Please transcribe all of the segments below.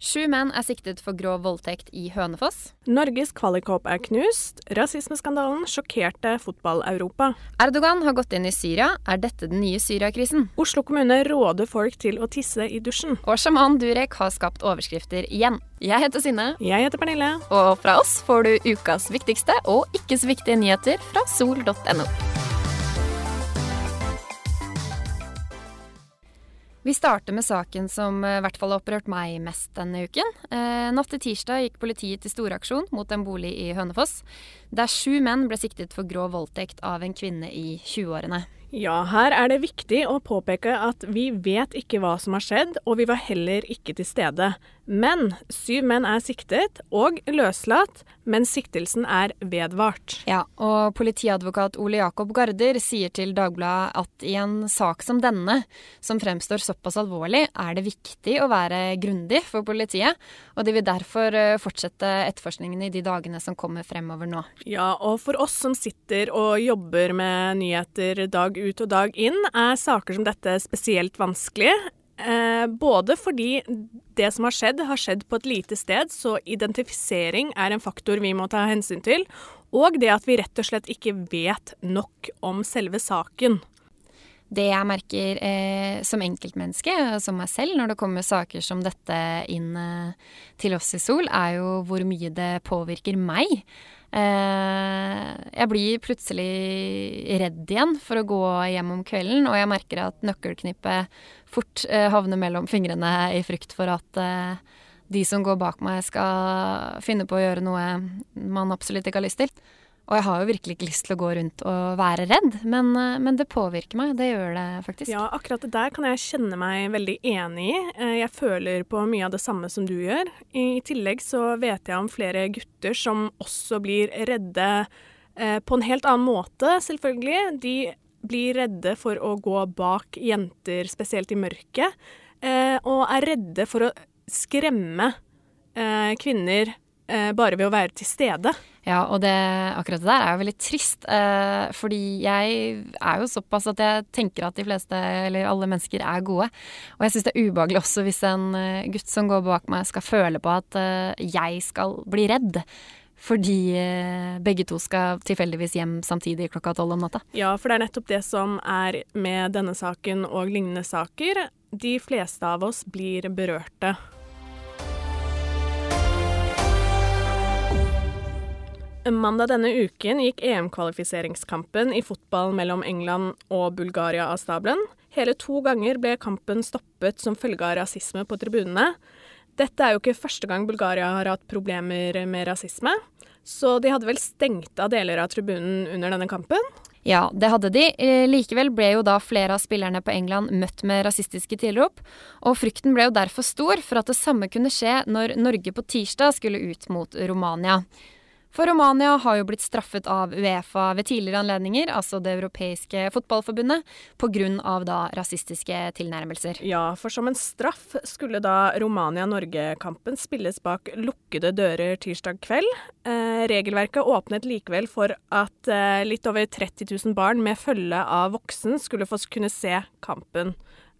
Sju menn er siktet for grov voldtekt i Hønefoss. Norges kvalikhåp er knust. Rasismeskandalen sjokkerte fotball-Europa. Erdogan har gått inn i Syria. Er dette den nye Syriakrisen? Oslo kommune råder folk til å tisse i dusjen. Og sjaman Durek har skapt overskrifter igjen. Jeg heter Synne. Jeg heter Pernille. Og fra oss får du ukas viktigste og ikke så viktige nyheter fra sol.no. Vi starter med saken som eh, i hvert fall har opprørt meg mest denne uken. Eh, natt til tirsdag gikk politiet til storaksjon mot en bolig i Hønefoss, der sju menn ble siktet for grov voldtekt av en kvinne i 20-årene. Ja, her er det viktig å påpeke at vi vet ikke hva som har skjedd, og vi var heller ikke til stede. Men syv menn er siktet og løslatt, men siktelsen er vedvart. Ja, og politiadvokat Ole Jakob Garder sier til Dagbladet at i en sak som denne, som fremstår såpass alvorlig, er det viktig å være grundig for politiet, og de vil derfor eh, fortsette etterforskningen i de dagene som kommer fremover nå. Ja, og for oss som sitter og jobber med nyheter dag ut og dag inn, er saker som dette spesielt vanskelig. Eh, både fordi det som har skjedd, har skjedd på et lite sted, så identifisering er en faktor vi må ta hensyn til. Og det at vi rett og slett ikke vet nok om selve saken. Det jeg merker eh, som enkeltmenneske, og som meg selv, når det kommer saker som dette inn eh, til oss i Sol, er jo hvor mye det påvirker meg. Eh, jeg blir plutselig redd igjen for å gå hjem om kvelden, og jeg merker at nøkkelknippet fort eh, havner mellom fingrene i frykt for at eh, de som går bak meg, skal finne på å gjøre noe man absolutt ikke har lyst til. Og jeg har jo virkelig ikke lyst til å gå rundt og være redd, men, eh, men, det påvirker meg. Det gjør det faktisk. Ja, akkurat det der kan jeg kjenne meg veldig enig i. Eh, jeg føler på mye av det samme som du gjør. I tillegg så vet jeg om flere gutter som også blir redde eh, på en helt annen måte, selvfølgelig. De blir redde for å gå bak jenter, spesielt i mørket, og er redde for å skremme kvinner bare ved å være til stede. Ja, og det, akkurat det der er jo veldig trist. Eh, fordi jeg er jo såpass at jeg tenker at de fleste, eller alle mennesker, er gode. Og jeg syns det er ubehagelig også hvis en uh, gutt som går bak meg, skal føle på at eh, jeg skal bli redd. Fordi eh, begge to skal tilfeldigvis hjem samtidig klokka tolv om natta. Ja, for det er nettopp det som er med denne saken og lignende saker. De fleste av oss blir berørte. Mandag denne uken gikk EM-kvalifiseringskampen i fotball mellom England og Bulgaria av stabelen. Hele to ganger ble kampen stoppet som følge av rasisme på tribunene. Dette er jo ikke første gang Bulgaria har hatt problemer med rasisme, så de hadde vel stengt av deler av tribunen under denne kampen. Ja, det hadde de. Eh, likevel ble jo da flere av spillerne på England møtt med rasistiske tilrop, og frykten ble jo derfor stor for at det samme kunne skje når Norge på tirsdag skulle ut mot Romania. For Romania har jo blitt straffet av Uefa ved tidligere anledninger, altså Det europeiske fotballforbundet, pga. da rasistiske tilnærmelser. Ja, for som en straff skulle da Romania-Norge-kampen spilles bak lukkede dører tirsdag kveld. Eh, regelverket åpnet likevel for at eh, litt over 30 000 barn med følge av voksen skulle få kunne se kampen.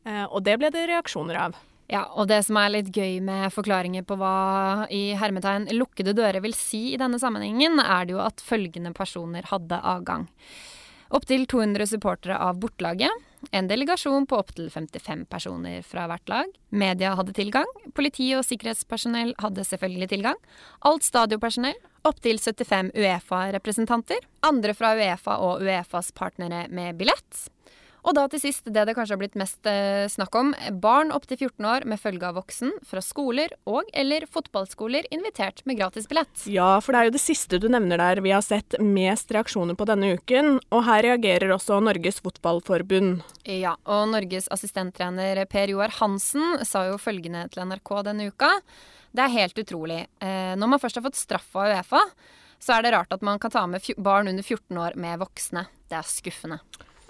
Eh, og det ble det reaksjoner av. Ja, og det som er litt gøy med forklaringer på hva i hermetegn lukkede dører vil si i denne sammenhengen, er det jo at følgende personer hadde avgang. Opptil 200 supportere av bortelaget. En delegasjon på opptil 55 personer fra hvert lag. Media hadde tilgang. Politi og sikkerhetspersonell hadde selvfølgelig tilgang. Alt stadionpersonell. Opptil 75 Uefa-representanter. Andre fra Uefa og Uefas partnere med billett. Og da til sist det det kanskje har blitt mest eh, snakk om. Barn opptil 14 år med følge av voksen fra skoler og eller fotballskoler invitert med gratis billett. Ja, for det er jo det siste du nevner der vi har sett mest reaksjoner på denne uken. Og her reagerer også Norges Fotballforbund. Ja, og Norges assistenttrener Per Joar Hansen sa jo følgende til NRK denne uka. Det er helt utrolig. Eh, når man først har fått straff av Uefa, så er det rart at man kan ta med barn under 14 år med voksne. Det er skuffende.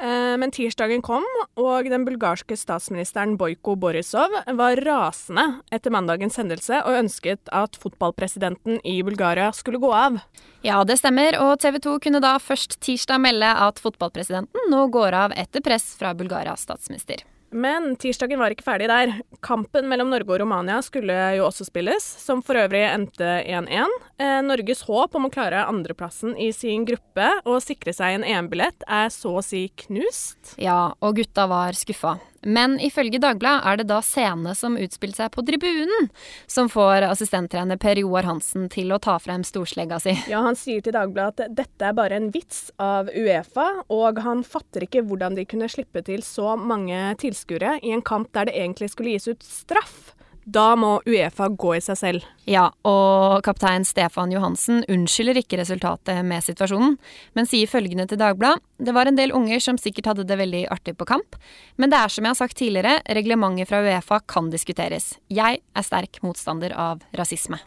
Eh, men tirsdagen kom, og den bulgarske statsministeren Bojko Borisov var rasende etter mandagens hendelse og ønsket at fotballpresidenten i Bulgaria skulle gå av. Ja, det stemmer, og TV 2 kunne da først tirsdag melde at fotballpresidenten nå går av etter press fra Bulgarias statsminister. Men tirsdagen var ikke ferdig der. Kampen mellom Norge og Romania skulle jo også spilles, som for øvrig endte 1-1. Eh, Norges håp om å klare andreplassen i sin gruppe og sikre seg en EM-billett er så å si knust. Ja, og gutta var skuffa. Men ifølge Dagbladet er det da scenene som utspilte seg på tribunen, som får assistenttrener Per Joar Hansen til å ta frem storslegga si. Ja, han sier til Dagbladet at dette er bare en vits av Uefa, og han fatter ikke hvordan de kunne slippe til så mange tilskuere i en kamp der det egentlig skulle gis ut straff. Da må Uefa gå i seg selv. Ja, og kaptein Stefan Johansen unnskylder ikke resultatet med situasjonen, men sier følgende til Dagbladet. Det var en del unger som sikkert hadde det veldig artig på kamp, men det er som jeg har sagt tidligere, reglementet fra Uefa kan diskuteres. Jeg er sterk motstander av rasisme.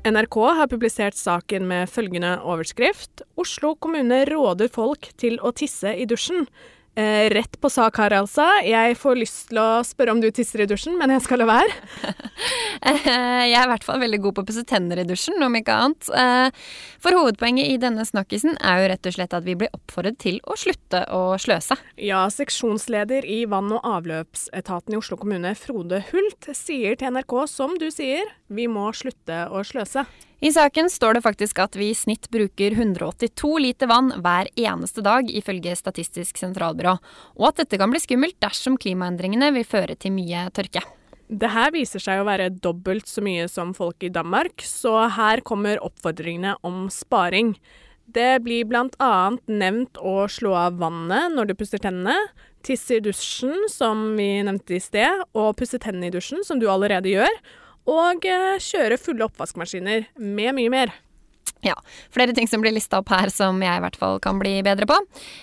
NRK har publisert saken med følgende overskrift Oslo kommune råder folk til å tisse i dusjen. Eh, rett på sak her, altså. Jeg får lyst til å spørre om du tisser i dusjen, men jeg skal la være. jeg er i hvert fall veldig god på å pusse tenner i dusjen, om ikke annet. Eh, for hovedpoenget i denne snakkisen er jo rett og slett at vi blir oppfordret til å slutte å sløse. Ja, seksjonsleder i vann- og avløpsetaten i Oslo kommune, Frode Hult, sier til NRK, som du sier, vi må slutte å sløse. I saken står det faktisk at vi i snitt bruker 182 liter vann hver eneste dag, ifølge Statistisk sentralbyrå, og at dette kan bli skummelt dersom klimaendringene vil føre til mye tørke. Det her viser seg å være dobbelt så mye som folk i Danmark, så her kommer oppfordringene om sparing. Det blir bl.a. nevnt å slå av vannet når du pusser tennene, tisse i dusjen, som vi nevnte i sted, og pusse tennene i dusjen, som du allerede gjør, og eh, kjøre fulle oppvaskmaskiner med mye mer. Ja, flere ting som blir lista opp her som jeg i hvert fall kan bli bedre på.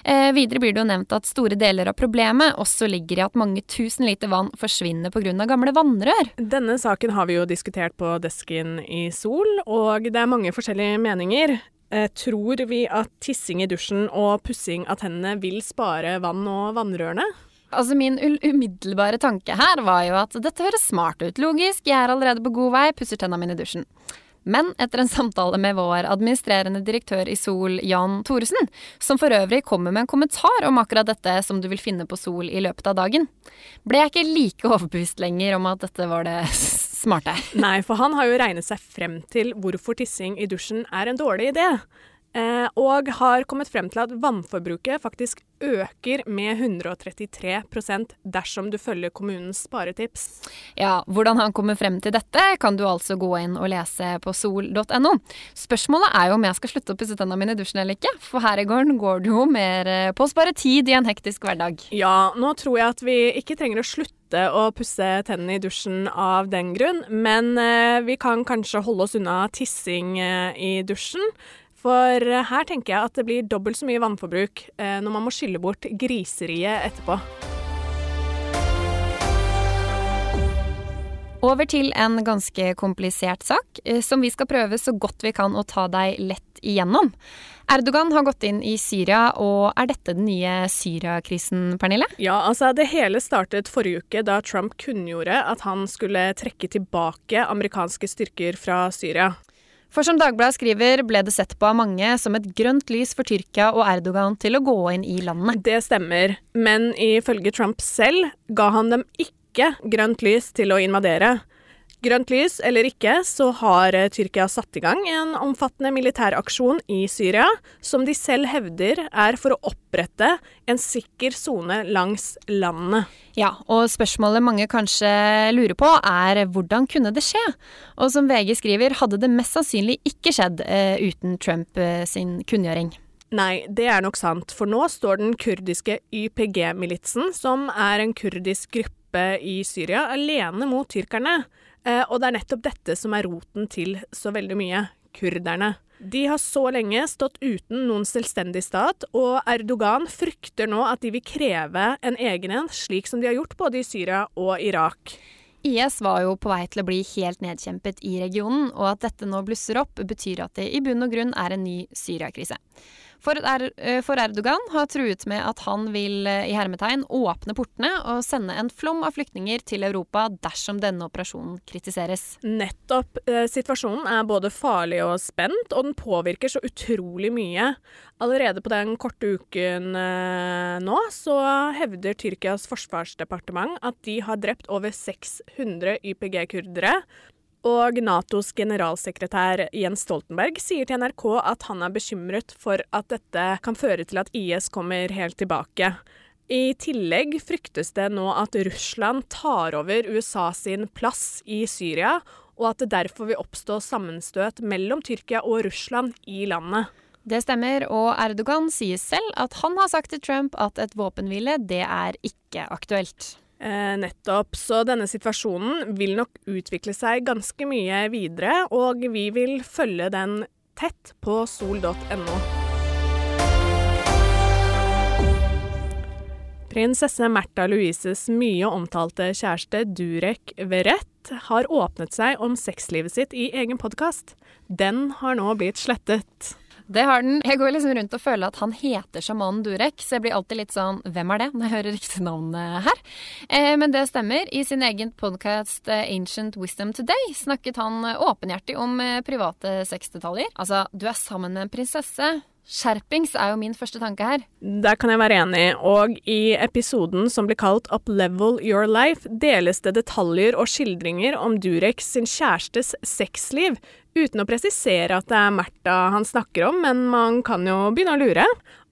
Eh, videre blir det jo nevnt at store deler av problemet også ligger i at mange tusen liter vann forsvinner pga. gamle vannrør. Denne saken har vi jo diskutert på desken i Sol, og det er mange forskjellige meninger. Eh, tror vi at tissing i dusjen og pussing av tennene vil spare vann og vannrørene? Altså Min umiddelbare tanke her var jo at dette høres smart ut. Logisk, jeg er allerede på god vei, pusser tenna mine i dusjen. Men etter en samtale med vår administrerende direktør i Sol, Jan Thoresen, som for øvrig kommer med en kommentar om akkurat dette som du vil finne på Sol i løpet av dagen, ble jeg ikke like overbevist lenger om at dette var det smarte. Nei, for han har jo regnet seg frem til hvorfor tissing i dusjen er en dårlig idé. Eh, og har kommet frem til at vannforbruket faktisk øker med 133% dersom du følger kommunens sparetips. Ja, Hvordan han kommer frem til dette, kan du altså gå inn og lese på sol.no. Spørsmålet er jo om jeg skal slutte å pusse tennene mine i dusjen eller ikke, for her i gården går det jo mer eh, på å spare tid i en hektisk hverdag. Ja, nå tror jeg at vi ikke trenger å slutte å pusse tennene i dusjen av den grunn, men eh, vi kan kanskje holde oss unna tissing i dusjen. For eh, her tenker jeg at det blir dobbelt så mye vannforbruk eh, når man må skylle bort griseriet etterpå. Over til en ganske komplisert sak, eh, som vi skal prøve så godt vi kan å ta deg lett igjennom. Erdogan har gått inn i Syria, og er dette den nye Syria-krisen, Pernille? Ja, altså det hele startet forrige uke da Trump kunngjorde at han skulle trekke tilbake amerikanske styrker fra Syria. For som Dagbladet skriver, ble det sett på av mange som et grønt lys for Tyrkia og Erdogan til å gå inn i landet. Det stemmer, men ifølge Trump selv ga han dem ikke grønt lys til å invadere. Grønt lys eller ikke, så har eh, Tyrkia satt i gang en omfattende militæraksjon i Syria, som de selv hevder er for å opprette en sikker sone langs landet. Ja, og spørsmålet mange kanskje lurer på er hvordan kunne det skje? Og som VG skriver, hadde det mest sannsynlig ikke skjedd eh, uten Trump eh, sin kunngjøring. Nei, det er nok sant, for nå står den kurdiske YPG-militsen, som er en kurdisk gruppe i Syria, alene mot tyrkerne. Eh, og det er nettopp dette som er roten til så veldig mye kurderne. De har så lenge stått uten noen selvstendig stat, og Erdogan frykter nå at de vil kreve en egen en, slik som de har gjort både i Syria og Irak. IS var jo på vei til å bli helt nedkjempet i regionen, og at dette nå blusser opp, betyr at det i bunn og grunn er en ny Syriakrise. Eh, for, Erdogan har truet med at han vil eh, i hermetegn åpne portene og sende en flom av flyktninger til Europa dersom denne operasjonen kritiseres. Nettopp. Eh, situasjonen er både farlig og spent, og den påvirker så utrolig mye. Allerede på den korte uken nå så hevder Tyrkias forsvarsdepartement at de har drept over 600 YPG-kurdere. Og Natos generalsekretær Jens Stoltenberg sier til NRK at han er bekymret for at dette kan føre til at IS kommer helt tilbake. I tillegg fryktes det nå at Russland tar over USA sin plass i Syria, og at det derfor vil oppstå sammenstøt mellom Tyrkia og Russland i landet. Det stemmer, og Erdogan sier selv at han har sagt til Trump at et våpenhvile, det er ikke aktuelt. Eh, nettopp. Så denne situasjonen vil nok utvikle seg ganske mye videre, og vi vil følge den tett på sol.no. Prinsesse Märtha Louises mye omtalte kjæreste Durek Verrett har åpnet seg om sexlivet sitt i egen podkast. Den har nå blitt slettet. Det har den. Jeg går liksom rundt og føler at han heter sjamanen Durek, så jeg blir alltid litt sånn hvem er det, når jeg hører riktig navn her. Eh, men det stemmer. I sin egen podkast eh, Ancient Wisdom Today snakket han åpenhjertig om private sexdetaljer. Altså, du er sammen med en prinsesse. Skjerpings er jo min første tanke her. Der kan jeg være enig, og i episoden som blir kalt Up Level Your Life, deles det detaljer og skildringer om Durek sin kjærestes sexliv, uten å presisere at det er Märtha han snakker om, men man kan jo begynne å lure.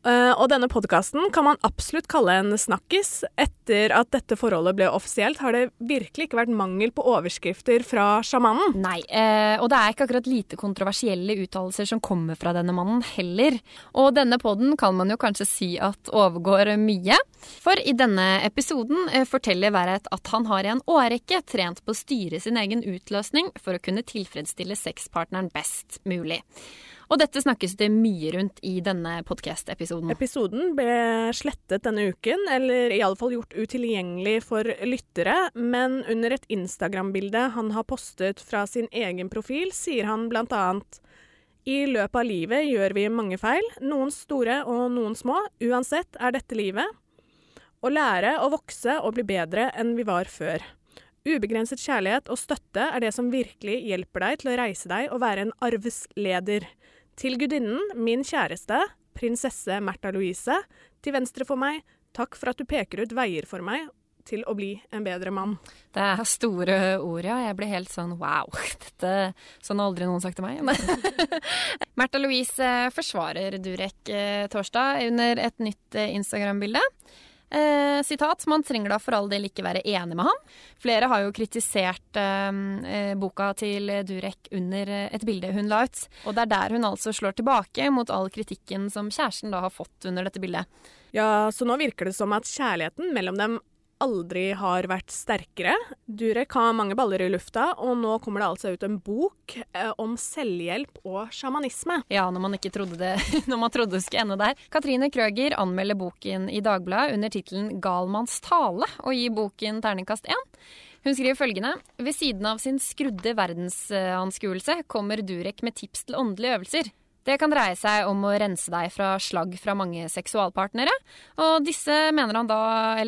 Uh, og denne podkasten kan man absolutt kalle en snakkis. Etter at dette forholdet ble offisielt, har det virkelig ikke vært mangel på overskrifter fra sjamanen. Nei, uh, og det er ikke akkurat lite kontroversielle uttalelser som kommer fra denne mannen heller. Og denne poden kan man jo kanskje si at overgår mye. For i denne episoden uh, forteller Verrett at han har i en årrekke trent på å styre sin egen utløsning for å kunne tilfredsstille sexpartneren best mulig. Og dette snakkes det mye rundt i denne podkast-episoden. Episoden ble slettet denne uken, eller i alle fall gjort utilgjengelig for lyttere. Men under et Instagram-bilde han har postet fra sin egen profil, sier han blant annet i løpet av livet gjør vi mange feil, noen store og noen små. Uansett er dette livet. Å lære å vokse og bli bedre enn vi var før. Ubegrenset kjærlighet og støtte er det som virkelig hjelper deg til å reise deg og være en arvesleder. Til gudinnen, min kjæreste, prinsesse Märtha Louise, til venstre for meg, takk for at du peker ut veier for meg til å bli en bedre mann. Det er store ord, ja. Jeg blir helt sånn wow. Dette Sånn har aldri noen sagt til meg. Märtha Louise forsvarer Durek eh, torsdag under et nytt eh, Instagram-bilde. Eh, sitat, Man trenger da for all del ikke være enig med ham. Flere har jo kritisert eh, eh, boka til Durek under eh, et bilde hun la ut. Og det er der hun altså slår tilbake mot all kritikken som kjæresten da har fått under dette bildet. Ja, så nå virker det som at kjærligheten mellom dem aldri har vært sterkere. Durek har mange baller i lufta, og nå kommer det altså ut en bok eh, om selvhjelp og sjamanisme. Ja, når man ikke trodde det når man trodde det skulle ende der. Katrine Krøger anmelder boken i Dagbladet under tittelen 'Galmanns tale' og gir boken terningkast én. Hun skriver følgende Ved siden av sin skrudde verdensanskuelse kommer Durek med tips til åndelige øvelser. Det kan dreie seg om å rense deg fra slagg fra mange seksualpartnere. Og disse han da,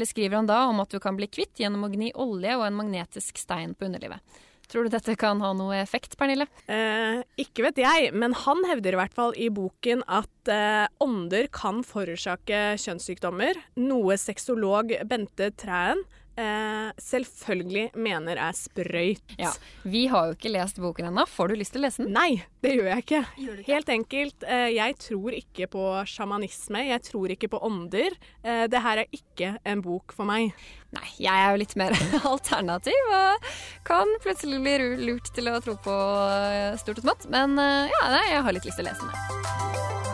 skriver han da om at du kan bli kvitt gjennom å gni olje og en magnetisk stein på underlivet. Tror du dette kan ha noe effekt, Pernille? Eh, ikke vet jeg, men han hevder i hvert fall i boken at eh, ånder kan forårsake kjønnssykdommer, noe sexolog Bente Træen eh, selvfølgelig mener er sprøyt. Ja, Vi har jo ikke lest boken ennå. Får du lyst til å lese den? Nei, det gjør jeg ikke. Gjør ikke? Helt enkelt. Eh, jeg tror ikke på sjamanisme. Jeg tror ikke på ånder. Eh, det her er ikke en bok for meg. Nei, jeg er jo litt mer alternativ og kan plutselig bli lurt til å tro på eh, stort og smått. Men eh, ja, nei, jeg har litt lyst til å lese den.